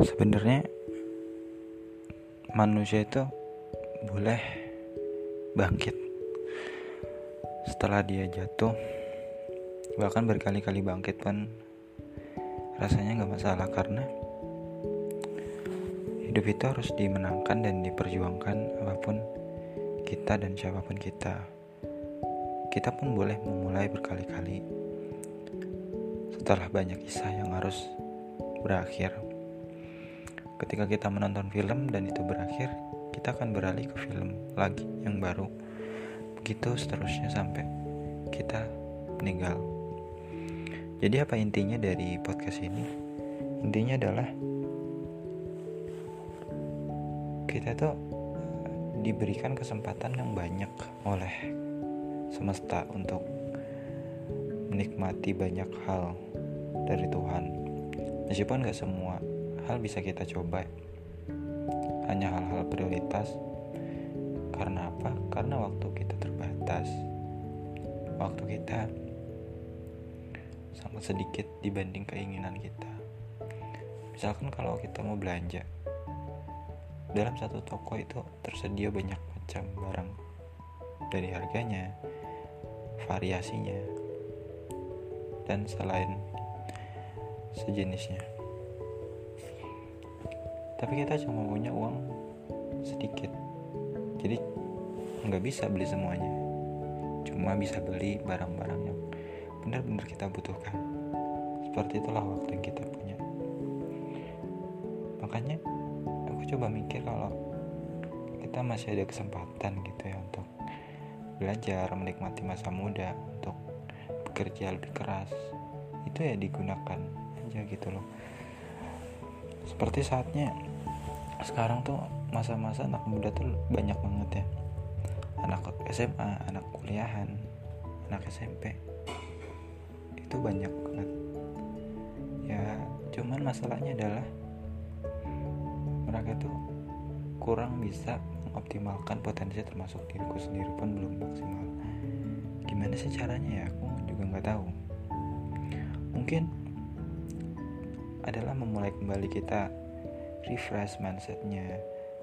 sebenarnya manusia itu boleh bangkit setelah dia jatuh. Bahkan berkali-kali bangkit pun rasanya nggak masalah karena hidup itu harus dimenangkan dan diperjuangkan apa pun kita dan siapa pun kita. Kita pun boleh memulai berkali-kali setelah banyak kisah yang harus berakhir ketika kita menonton film dan itu berakhir kita akan beralih ke film lagi yang baru. Begitu seterusnya sampai kita meninggal. Jadi apa intinya dari podcast ini? Intinya adalah kita tuh diberikan kesempatan yang banyak oleh semesta untuk menikmati banyak hal dari Tuhan. Meskipun gak semua hal bisa kita coba. Hanya hal-hal prioritas. Karena apa? karena waktu kita terbatas. Waktu kita sangat sedikit dibanding keinginan kita. Misalkan kalau kita mau belanja dalam satu toko itu tersedia banyak macam barang. Dari harganya variasinya dan selain sejenisnya tapi kita cuma punya uang sedikit. Jadi nggak bisa beli semuanya. Cuma bisa beli barang-barang yang benar-benar kita butuhkan. Seperti itulah waktu yang kita punya. Makanya aku coba mikir kalau kita masih ada kesempatan gitu ya untuk belajar menikmati masa muda untuk bekerja lebih keras. Itu ya digunakan aja gitu loh. Seperti saatnya sekarang tuh masa-masa anak muda tuh banyak banget ya. Anak SMA anak kuliahan anak SMP itu banyak banget. Ya cuman masalahnya adalah mereka tuh kurang bisa mengoptimalkan potensi termasuk diriku sendiri pun belum maksimal. Gimana sih caranya ya? Aku juga nggak tahu. Mungkin adalah memulai kembali kita refresh mindsetnya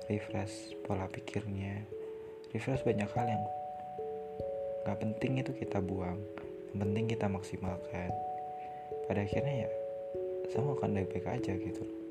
refresh pola pikirnya. Refresh banyak hal yang gak penting itu kita buang. Yang penting kita maksimalkan. Pada akhirnya ya semua akan baik-baik aja gitu